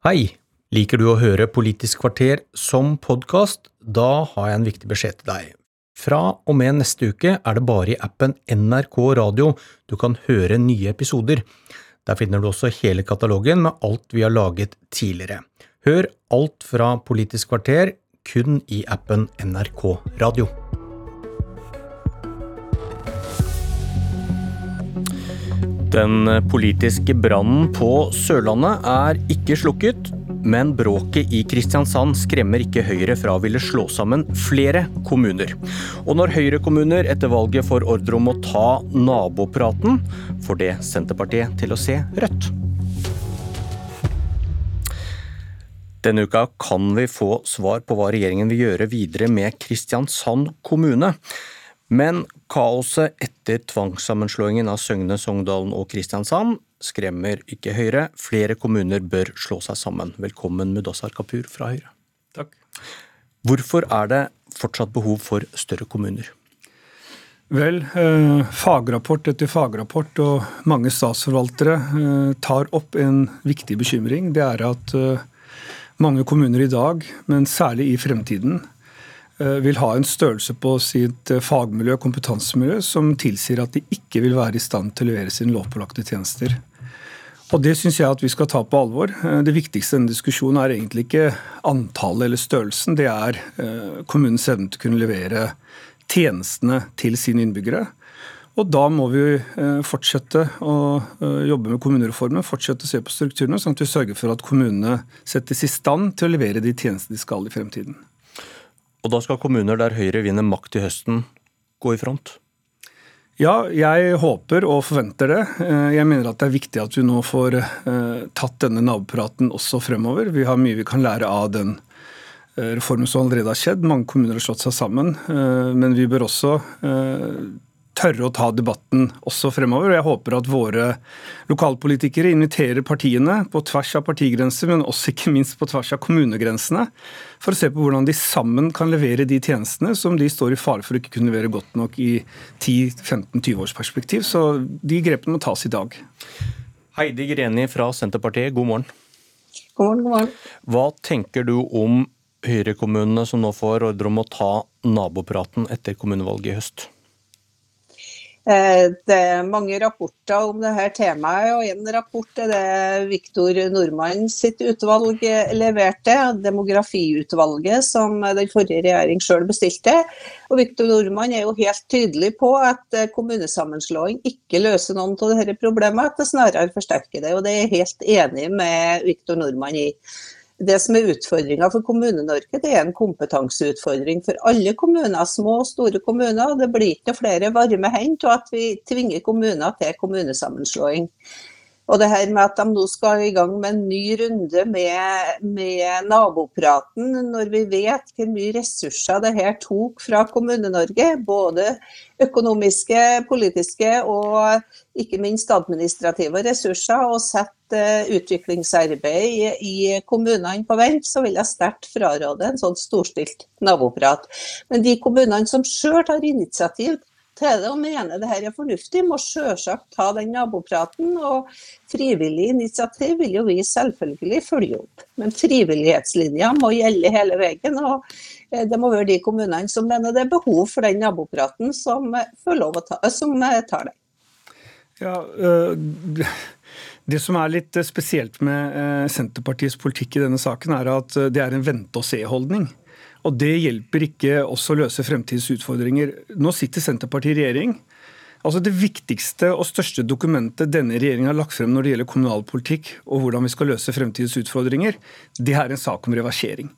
Hei! Liker du å høre Politisk kvarter som podkast? Da har jeg en viktig beskjed til deg. Fra og med neste uke er det bare i appen NRK Radio du kan høre nye episoder. Der finner du også hele katalogen med alt vi har laget tidligere. Hør alt fra Politisk kvarter kun i appen NRK Radio. Den politiske brannen på Sørlandet er ikke slukket, men bråket i Kristiansand skremmer ikke Høyre fra å ville slå sammen flere kommuner. Og når Høyre-kommuner etter valget får ordre om å ta nabopraten, får det Senterpartiet til å se rødt. Denne uka kan vi få svar på hva regjeringen vil gjøre videre med Kristiansand kommune. Men kaoset etter tvangssammenslåingen av Søgne, Sogndalen og Kristiansand skremmer ikke Høyre. Flere kommuner bør slå seg sammen. Velkommen Mudassar Kapur fra Høyre. Takk. Hvorfor er det fortsatt behov for større kommuner? Vel, eh, fagrapport etter fagrapport og mange statsforvaltere eh, tar opp en viktig bekymring. Det er at eh, mange kommuner i dag, men særlig i fremtiden, vil ha en størrelse på sitt eh, fagmiljø og kompetansemiljø som tilsier at de ikke vil være i stand til å levere sine lovpålagte tjenester. Og Det syns jeg at vi skal ta på alvor. Eh, det viktigste i denne diskusjonen er egentlig ikke antallet eller størrelsen, det er kommunens evne til å kunne levere tjenestene til sine innbyggere. Og Da må vi fortsette å jobbe med kommunereformen, fortsette å se på strukturene, sånn at vi sørger for at kommunene settes i stand til å levere de tjenestene de skal i fremtiden. Og da skal kommuner der Høyre vinner makt i høsten, gå i front? Ja, jeg håper og forventer det. Eh, jeg mener at det er viktig at vi nå får eh, tatt denne nabopraten også fremover. Vi har mye vi kan lære av den eh, reformen som allerede har skjedd. Mange kommuner har slått seg sammen. Men vi bør også tørre å ta debatten også fremover. og Jeg håper at våre lokalpolitikere inviterer partiene på tvers av partigrenser, men også ikke minst på tvers av kommunegrensene, for å se på hvordan de sammen kan levere de tjenestene som de står i fare for å ikke kunne levere godt nok i 10-15-20 års perspektiv. Så de grepene må tas i dag. Heidi Greni fra Senterpartiet, god morgen. God morgen, god morgen. Hva tenker du om Høyre-kommunene som nå får ordre om å ta nabopraten etter kommunevalget i høst? Eh, det er mange rapporter om dette temaet, og en rapport er det Viktor Nordmann sitt utvalg leverte, demografiutvalget som den forrige regjering selv bestilte. Og Viktor Nordmann er jo helt tydelig på at kommunesammenslåing ikke løser noen av disse problemene, at det snarere forsterker det. Og det er jeg helt enig med Viktor Nordmann i. Det som er utfordringa for Kommune-Norge, det er en kompetanseutfordring for alle kommuner, små og store kommuner. Det blir ikke flere varme hender til at vi tvinger kommuner til kommunesammenslåing. Og det her med at de nå skal i gang med en ny runde med, med nabopraten, når vi vet hvor mye ressurser det her tok fra Kommune-Norge, både økonomiske, politiske og ikke minst administrative ressurser, og sette utviklingsarbeid i kommunene på vent, så vil jeg sterkt fraråde en sånn storstilt naboprat. Men de kommunene som sjøl tar initiativ til det og mener det her er fornuftig, må selvsagt ta den nabopraten. Og frivillig initiativ vil jo vi selvfølgelig følge opp. Men frivillighetslinja må gjelde hele veien. og eh, det må være de kommunene som mener det er behov for den nabopraten, som, ta, som tar det. Ja, øh, Det som er litt spesielt med Senterpartiets politikk i denne saken, er at det er en vente-og-se-holdning. Og det hjelper ikke oss å løse fremtidens utfordringer. Nå sitter Senterpartiet i regjering. Altså Det viktigste og største dokumentet denne regjeringen har lagt frem når det gjelder kommunalpolitikk og hvordan vi skal løse fremtidens utfordringer, det er en sak om reversering.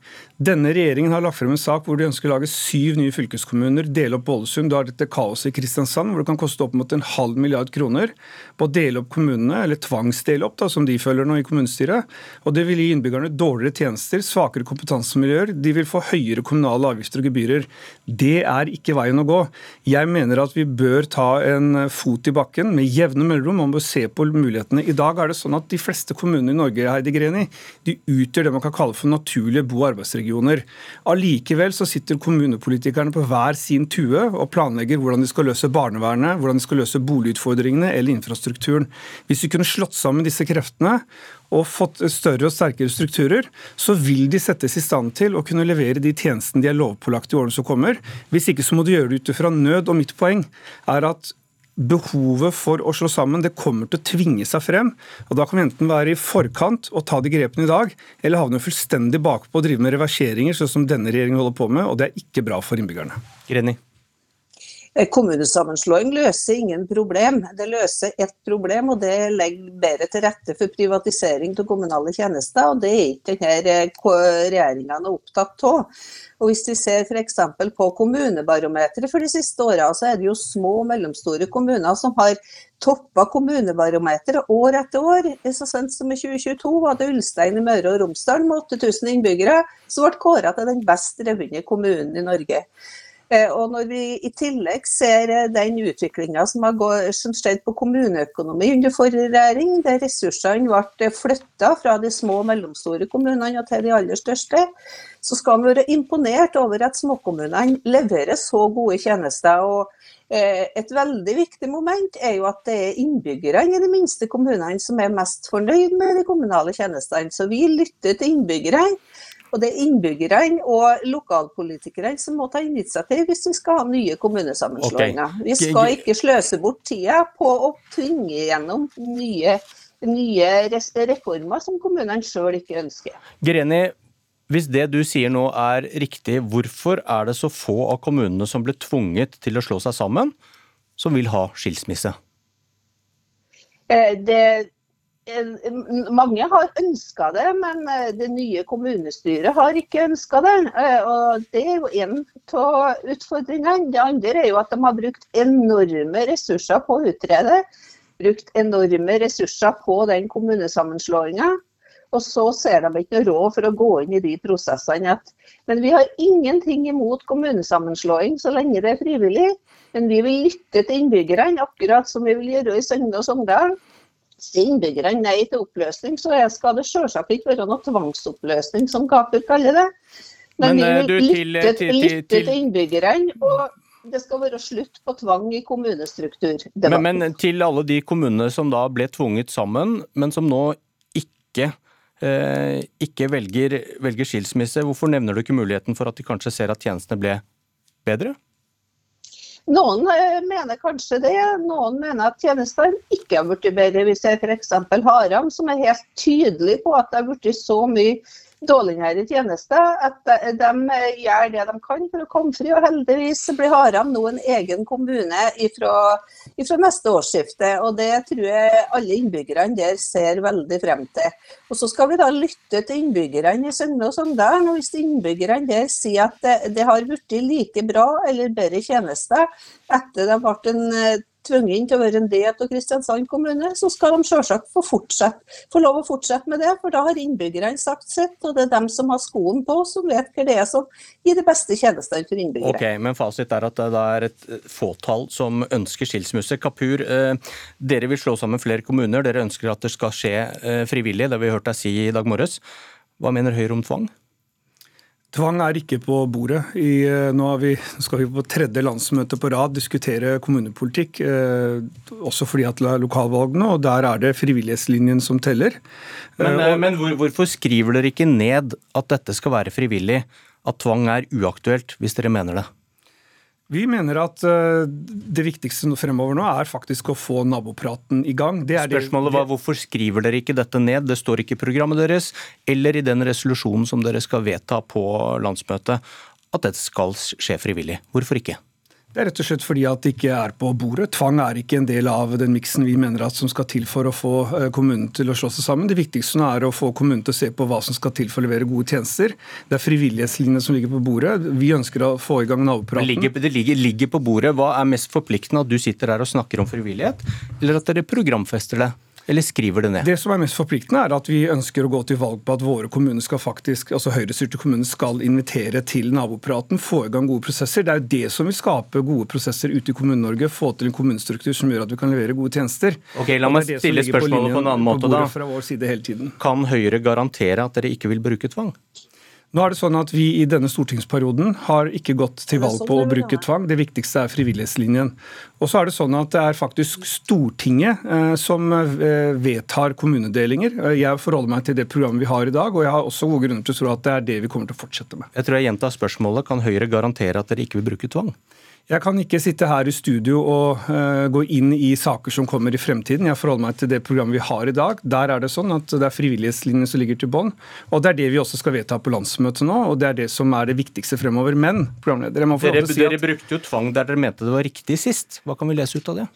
Denne regjeringen har lagt frem en sak hvor de ønsker å lage syv nye fylkeskommuner, dele opp Ålesund. Du har dette kaoset i Kristiansand hvor det kan koste opp mot en halv milliard kroner på å dele opp kommunene, eller tvangsdele opp, da, som de følger nå i kommunestyret. Og Det vil gi innbyggerne dårligere tjenester, svakere kompetansemiljøer. De vil få høyere kommunale avgifter og gebyrer. Det er ikke veien å gå. Jeg mener at vi bør ta en en fot i bakken med jevne mellomrom. Man bør se på mulighetene. I dag er det sånn at de fleste kommunene i Norge Heidi Greni, de utgjør det man kan kalle for naturlige bo- og arbeidsregioner. Allikevel så sitter kommunepolitikerne på hver sin tue og planlegger hvordan de skal løse barnevernet, hvordan de skal løse boligutfordringene eller infrastrukturen. Hvis vi kunne slått sammen disse kreftene og fått større og sterkere strukturer, så vil de settes i stand til å kunne levere de tjenestene de er lovpålagt i årene som kommer. Hvis ikke så må du gjøre det ut fra nød. Og mitt poeng er at behovet for å slå sammen det kommer til å tvinge seg frem. og Da kan vi enten være i forkant og ta de grepene i dag, eller havne fullstendig bakpå og drive med reverseringer, sånn som denne regjeringen holder på med. og Det er ikke bra for innbyggerne. Greni. Eh, kommunesammenslåing løser ingen problem. Det løser ett problem, og det legger bedre til rette for privatisering av kommunale tjenester. og Det er ikke denne eh, regjeringa opptatt av. Og Hvis vi ser f.eks. på kommunebarometeret for de siste åra, så er det jo små og mellomstore kommuner som har toppa kommunebarometeret år etter år. Så sent som i 2022 var det Ulstein i Møre og Romsdal med 8000 innbyggere som ble kåra til den best drevne kommunen i Norge. Eh, og når vi i tillegg ser eh, den utviklinga som har skjedd på kommuneøkonomi under forrige regjering, der ressursene ble flytta fra de små og mellomstore kommunene til de aller største, så skal vi være imponert over at småkommunene leverer så gode tjenester. og eh, et veldig viktig moment er jo at det er innbyggerne i de minste kommunene som er mest fornøyd med de kommunale tjenestene. Så vi lytter til innbyggerne. Og det er innbyggerne og lokalpolitikerne som må ta initiativ hvis vi skal ha nye kommunesammenslåinger. Okay. Vi skal ikke sløse bort tida på å tvinge gjennom nye, nye reformer som kommunene sjøl ikke ønsker. Greni, hvis det du sier nå er riktig, hvorfor er det så få av kommunene som ble tvunget til å slå seg sammen, som vil ha skilsmisse? Eh, det mange har ønska det, men eh, det nye kommunestyret har ikke ønska det. Eh, og Det er jo en av utfordringene. Det andre er jo at de har brukt enorme ressurser på å utrede. Brukt enorme ressurser på den kommunesammenslåinga. Og så ser de ikke noe råd for å gå inn i de prosessene. Men vi har ingenting imot kommunesammenslåing så lenge det er frivillig. Men vi vil lytte til innbyggerne, akkurat som vi vil gjøre i Søgne og Sogndal sier innbyggerne nei til oppløsning, så skal det selvsagt ikke være noe tvangsoppløsning, som Kapur kaller det. Men, Men vi eh, vil lytte, til, til, lytte til, innbyggerne. og det skal være slutt på tvang i kommunestruktur. Men, men, til alle de kommunene som da ble tvunget sammen, men som nå ikke, eh, ikke velger, velger skilsmisse, hvorfor nevner du ikke muligheten for at de kanskje ser at tjenestene ble bedre? Noen eh, mener kanskje det, noen mener at tjenestene ikke har blitt bedre. Vi ser f.eks. Haram, som er helt tydelig på at det har blitt så mye dårligere tjenester. At de gjør det de kan for å komme fri. Og heldigvis blir Haram nå en egen kommune fra neste årsskifte. Og det tror jeg alle innbyggerne der ser veldig frem til. Og Så skal vi da lytte til innbyggerne i Søgne og Sogndal. Og hvis innbyggerne der sier at det, det har blitt like bra eller bedre tjenester etter det ble en tvunget til å være en del av Kristiansand kommune, så skal de selvsagt få, få lov å fortsette med det. For da har innbyggerne sagt sitt, og det er dem som har skoen på, som vet hva det er som gir de beste tjenestene for innbyggere. Ok, Men fasit er at det er et fåtall som ønsker skilsmisse. Kapur, eh, dere vil slå sammen flere kommuner. Dere ønsker at det skal skje eh, frivillig, det har vi hørt deg si i dag morges. Hva mener Høyre om tvang? Tvang er ikke på bordet. I, eh, nå vi, skal vi på tredje landsmøte på rad diskutere kommunepolitikk. Eh, også fordi at det er lokalvalgene, og der er det frivillighetslinjen som teller. Men, eh, og, men hvor, hvorfor skriver dere ikke ned at dette skal være frivillig? At tvang er uaktuelt, hvis dere mener det? Vi mener at uh, det viktigste fremover nå er faktisk å få nabopraten i gang. Spørsmålet var hvorfor skriver dere ikke dette ned? Det står ikke i programmet deres eller i den resolusjonen som dere skal vedta på landsmøtet at dette skal skje frivillig. Hvorfor ikke? Det er rett og slett fordi at det ikke er på bordet. Tvang er ikke en del av den miksen vi mener at som skal til for å få eh, kommunen til å slå seg sammen. Det viktigste nå er å få kommunen til å se på hva som skal til for å levere gode tjenester. Det er frivillighetslinjene som ligger på bordet. Vi ønsker å få i gang nabopraten. Ligger, det ligger, ligger på bordet. Hva er mest forpliktende? At du sitter her og snakker om frivillighet, eller at dere programfester det? Eller skriver det ned? Det som er mest forpliktende, er at vi ønsker å gå til valg på at våre kommuner skal faktisk, altså høyrestyrte kommuner skal invitere til nabopraten, få i gang gode prosesser. Det er jo det som vil skape gode prosesser ute i Kommune-Norge. Få til en kommunestruktur som gjør at vi kan levere gode tjenester. Ok, La meg stille spørsmålet på, på en annen måte, da. Kan Høyre garantere at dere ikke vil bruke tvang? Nå er det sånn at Vi i denne stortingsperioden har ikke gått til valg på å bruke tvang. Det viktigste er frivillighetslinjen. Og så er Det sånn at det er faktisk Stortinget eh, som eh, vedtar kommunedelinger. Eh, jeg forholder meg til det programmet vi har i dag, og jeg har også gode grunner til å tro at det er det vi kommer til å fortsette med. Jeg tror jeg gjentar spørsmålet. Kan Høyre garantere at dere ikke vil bruke tvang? Jeg kan ikke sitte her i studio og uh, gå inn i saker som kommer i fremtiden. Jeg forholder meg til det programmet vi har i dag. Der er det sånn at det er frivillighetslinjen som ligger til bånn. Og det er det vi også skal vedta på landsmøtet nå, og det er det som er det viktigste fremover. Men programleder, jeg må få dere, si at... Dere brukte jo tvang der dere mente det var riktig sist. Hva kan vi lese ut av det?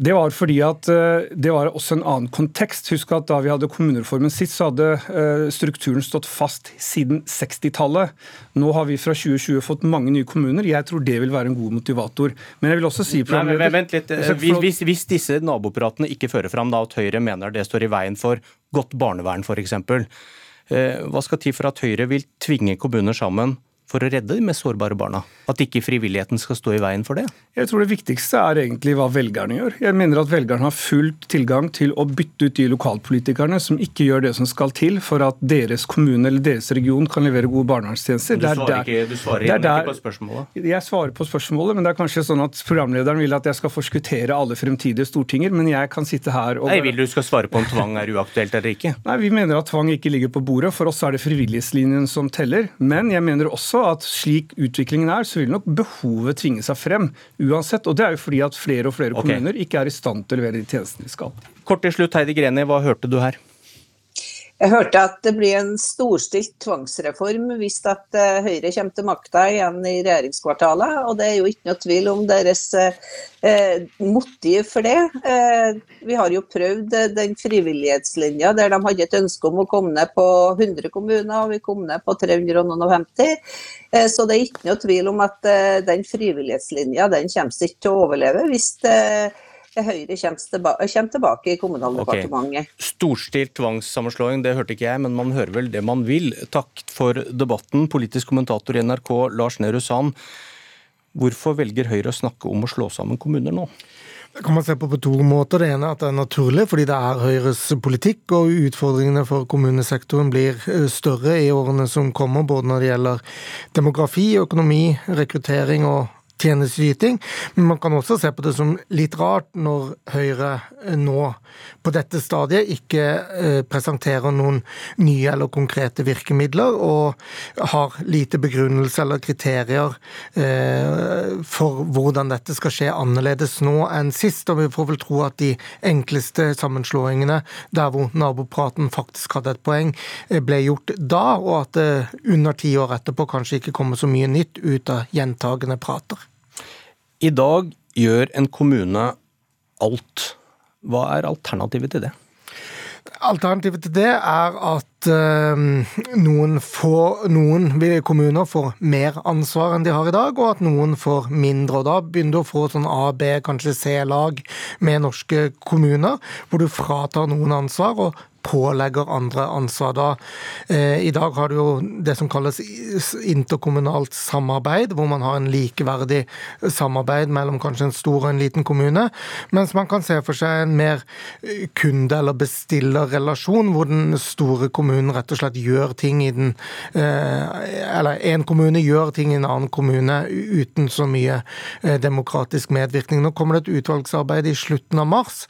Det var fordi at eh, det var også en annen kontekst. Husk at Da vi hadde kommunereformen sist, så hadde eh, strukturen stått fast siden 60-tallet. Nå har vi fra 2020 fått mange nye kommuner. Jeg tror det vil være en god motivator. Men jeg vil også si Nei, men, Vent litt. Hvis, hvis, disse nabopratene ikke fører fram da at Høyre mener det står i veien for godt barnevern f.eks., eh, hva skal til for at Høyre vil tvinge kommuner sammen for å redde de mest sårbare barna? At ikke frivilligheten skal stå i veien for det? Jeg tror det viktigste er egentlig hva velgerne gjør. Jeg mener at velgerne har fullt tilgang til å bytte ut de lokalpolitikerne som ikke gjør det som skal til for at deres kommune eller deres region kan levere gode barnevernstjenester. Du svarer, ikke, du svarer igjen der, ikke på spørsmålet? Jeg svarer på spørsmålet, men det er kanskje sånn at programlederen vil at jeg skal forskuttere alle fremtidige stortinger, men jeg kan sitte her og Nei, Vil du skal svare på om tvang er uaktuelt eller ikke? Nei, Vi mener at tvang ikke ligger på bordet. For oss er det frivillighetslinjen som teller. Men jeg mener også at slik utviklingen er, så vil nok behovet tvinge seg frem uansett. Og det er jo fordi at flere og flere okay. kommuner ikke er i stand til å levere de tjenestene de skal. Kort til slutt, Heidi Greni, hva hørte du her? Jeg hørte at det blir en storstilt tvangsreform hvis at eh, Høyre kommer til makta igjen i regjeringskvartalet. Og det er jo ikke noe tvil om deres eh, motiv for det. Eh, vi har jo prøvd eh, den frivillighetslinja der de hadde et ønske om å komme ned på 100 kommuner, og vi kom ned på 350. Eh, så det er ikke noe tvil om at den frivillighetslinja den kommer ikke til å overleve hvis det Høyre kommer tilbake, kommer tilbake i Kommunaldepartementet. Okay. Storstilt tvangssammenslåing, det hørte ikke jeg, men man hører vel det man vil. Takk for debatten, politisk kommentator i NRK Lars Nehru Sand. Hvorfor velger Høyre å snakke om å slå sammen kommuner nå? Det kan man se på på to måter. Det ene er at det er naturlig, fordi det er Høyres politikk, og utfordringene for kommunesektoren blir eh, større i årene som kommer, både når det gjelder demografi, økonomi, rekruttering og tjenesteyting. Men man kan også se på det som litt rart når Høyre nå på dette stadiet ikke eh, presenterer noen nye eller konkrete virkemidler, og har lite begrunnelse eller kriterier eh, for hvordan dette skal skje annerledes nå enn sist. Og vi får vel tro at de enkleste sammenslåingene, der hvor nabopraten faktisk hadde et poeng, eh, ble gjort da, og at det under ti år etterpå kanskje ikke kommer så mye nytt ut av gjentagende prater. I dag gjør en kommune alt. Hva er alternativet til det? Alternativet til det er at øh, noen, får, noen kommuner får mer ansvar enn de har i dag, og at noen får mindre. og Da begynner du å få sånn A, B, kanskje C-lag med norske kommuner, hvor du fratar noen ansvar og pålegger andre ansvar. Da, eh, I dag har du jo det som kalles interkommunalt samarbeid, hvor man har en likeverdig samarbeid mellom kanskje en stor og en liten kommune. Mens man kan se for seg en mer eh, kunde- eller bestillerrelasjon, hvor den store kommunen rett og slett gjør ting i den eh, Eller en kommune gjør ting i en annen kommune uten så mye demokratisk medvirkning. Nå kommer det et utvalgsarbeid i slutten av mars,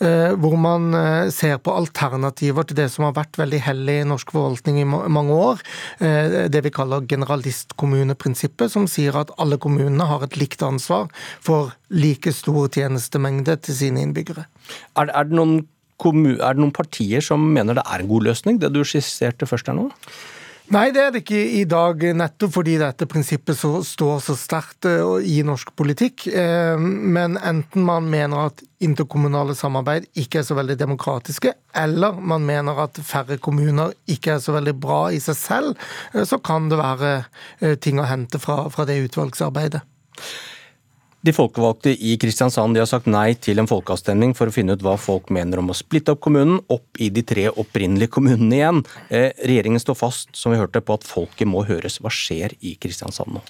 hvor man ser på alternativer alternativer til det som har vært veldig hellig i norsk forvaltning i mange år. Eh, det vi kaller generalistkommuneprinsippet, som sier at alle kommunene har et likt ansvar for like stor tjenestemengde til sine innbyggere. Er, er, det noen, er det noen partier som mener det er en god løsning, det du skisserte først her nå? Nei, det er det ikke i dag, nettopp fordi dette prinsippet så, står så sterkt eh, i norsk politikk. Eh, men enten man mener at interkommunale samarbeid ikke er så veldig demokratiske, eller man mener at færre kommuner ikke er så veldig bra i seg selv, eh, så kan det være ting å hente fra, fra det utvalgsarbeidet. De folkevalgte i Kristiansand har sagt nei til en folkeavstemning for å finne ut hva folk mener om å splitte opp kommunen opp i de tre opprinnelige kommunene igjen. Eh, regjeringen står fast som vi hørte, på at folket må høres. Hva skjer i Kristiansand nå?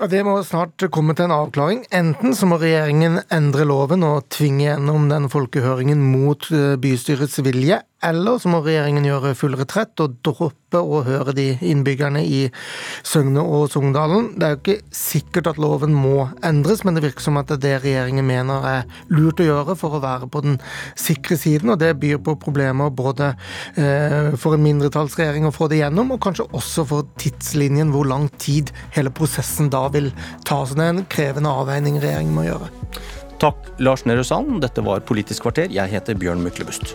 Ja, Det må snart komme til en avklaring. Enten så må regjeringen endre loven og tvinge gjennom den folkehøringen mot eh, bystyrets vilje, eller så må regjeringen gjøre full retrett og droppe å høre de innbyggerne i Søgne og Sogndalen. Det er jo ikke sikkert at loven må endres, men det virker som at det er det regjeringen mener er lurt å gjøre for å være på den sikre siden, og det byr på problemer både eh, for en mindretallsregjering å få det gjennom, og kanskje også for tidslinjen, hvor lang tid hele prosessen da vil ta. Det er en krevende avveining regjeringen må gjøre. Takk, Lars Nehru Sand. Dette var Politisk kvarter. Jeg heter Bjørn Myklebust.